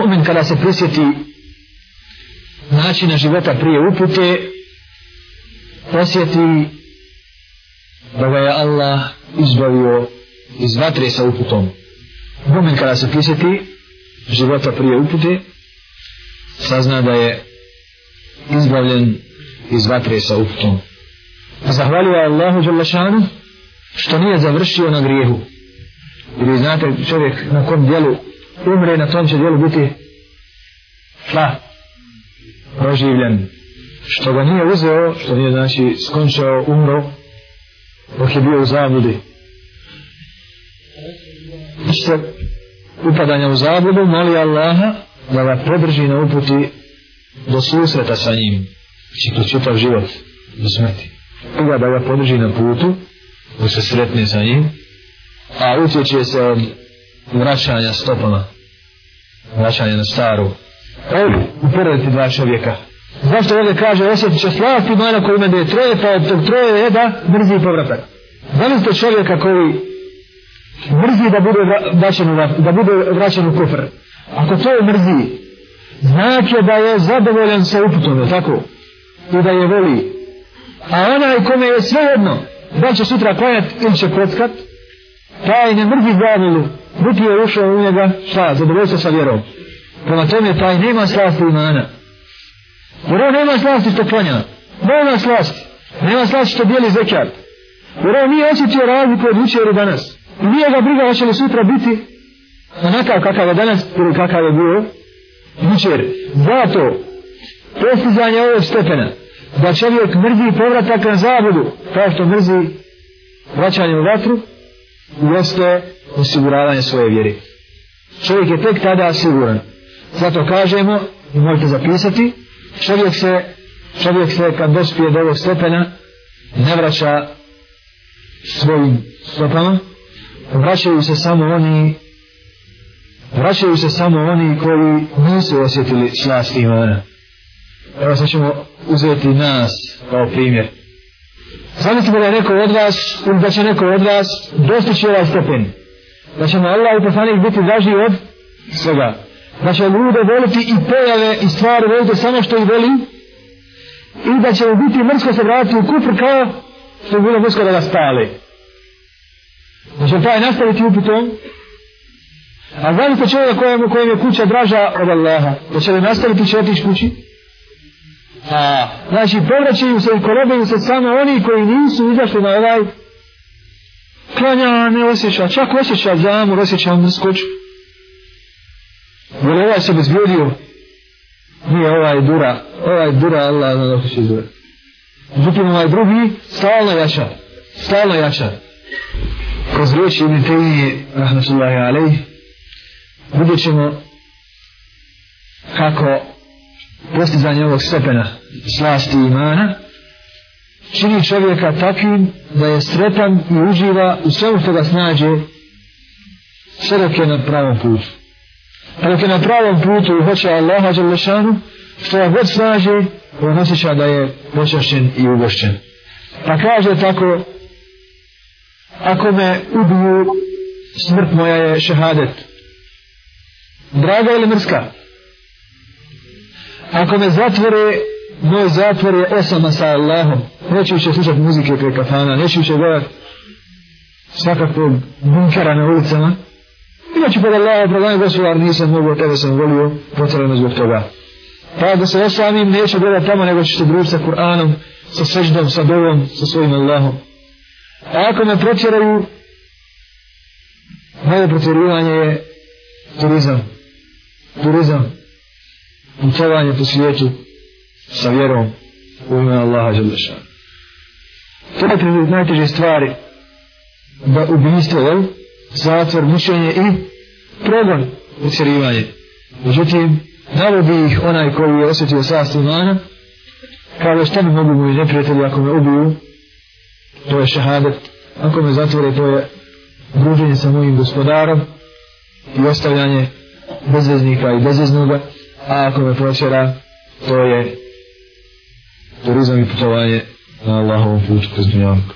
mu'min kada se prisjeti načina života prije upute, posjeti da ga je Allah izbavio iz vatre sa uputom. Mu'min kada se prisjeti života prije upute, sazna da je izbavljen iz vatre sa uputom. Zahvalio je Allahu Đalešanu što nije završio na grijehu. Ili znate čovjek na kom dijelu umre na tom će dijelu biti šta? proživljen što ga nije uzeo, što nije znači skončao, umro dok je bio u zabludi znači se upadanja u zabludu moli Allaha da ga podrži na uputi do susreta sa njim znači kroz čitav život do smrti da ga podrži na putu da se sretne sa njim a utječe se od vraćanja stopama, vraćanja na staru. Evo, uporediti dva čovjeka. Zašto ovdje kaže, osjeti će slavati moja na kojima da je troje, pa od tog troje je da mrzi povratak. Zamislite čovjeka koji mrzi da bude vraćan u, da bude vraćan u kufr. Ako to je mrzi, znak je da je zadovoljan sa uputom, je tako? I da je voli. A onaj kome je sve jedno, da će sutra klanjati ili će kockat, taj ne mrzi zavilu, niti je ušao u njega šta, zadovoljstvo sa vjerom. Prema tome taj nema slasti imana. Jer on nema slasti što klanja. Nema slasti. Nema slasti što bijeli zekar. Jer on nije osjećio razliku od učer i danas. I nije ga briga hoće li sutra biti onakav kakav je danas ili kakav je bio učer. Zato postizanje ovog stepena da čovjek mrzi povratak na zabudu kao što mrzi vraćanje u vatru jeste osiguravanje svoje vjere. Čovjek je tek tada siguran. Zato kažemo, i možete zapisati, čovjek se, čovjek se kad dospije do ovog stepena, ne vraća svojim stopama, vraćaju se samo oni vraćaju se samo oni koji nisu osjetili čast imana. Evo sad ćemo uzeti nas kao primjer. Zamislite da je neko od vas, ili da će neko od vas dostići ovaj stepen. Da će mu Allah i poslanik biti draži od svega. Da će ljude voliti i pojave i stvari voliti samo što ih voli. I da će mu biti mrsko se vratiti u kufr kao što je bilo mrsko da ga stale. Da će taj nastaviti upitom. A zamislite čovjeka kojem, kojem je kuća draža od Allaha. Da će li nastaviti će otići kući? Znači, povraćaju se i kolobaju se samo oni koji nisu izašli na ovaj klanja, ne osjeća, čak osjeća zamor, osjeća mrskoću. Jer ovaj se bezbjudio, nije ovaj dura, ovaj dura, Allah zna dok će izgleda. Zutim ovaj drugi, stalno jača, stalno jača. Kroz riječi Ibn Tejnije, rahmatullahi alaih, vidjet ćemo kako postizanje ovog stepena slasti imana čini čovjeka takvim da je sretan i uživa u svemu što ga snađe sve dok je na pravom putu a dok je na pravom putu i hoće Allaha Đalešanu što ga god snađe on osjeća da je počašćen i ugošćen pa kaže tako ako me ubiju smrt moja je šehadet draga ili mrska ako me zatvore, moj zatvor je osama sa Allahom. Neću više slušat muzike pre kafana, neću više gledat svakakvog bunkera na ulicama. Inači pod Allah, opravdanje gospodar, nisam mogu, tebe sam volio, potrebno zbog toga. Pa da se osamim, neću gledat tamo, nego ću se družiti sa Kur'anom, sa seždom, sa dovom, sa svojim Allahom. A ako me pročeraju, moje pročerivanje je turizam. Turizam putovanje po svijetu sa vjerom u ime Allaha Đelešana. To je prije najteže stvari da ubijstvo, jel? Zatvor, mučenje i progon ucerivanje. Međutim, dalo bi ih onaj koji je osjetio sast imana, kao da šta bi mogli moji neprijatelji ako me ubiju, to je šahadet, ako me zatvore, to je druženje sa mojim gospodarom i ostavljanje bezveznika i bezveznoga a ako me počera, to je turizam i putovanje na Allahovom putu kroz Dunjavku.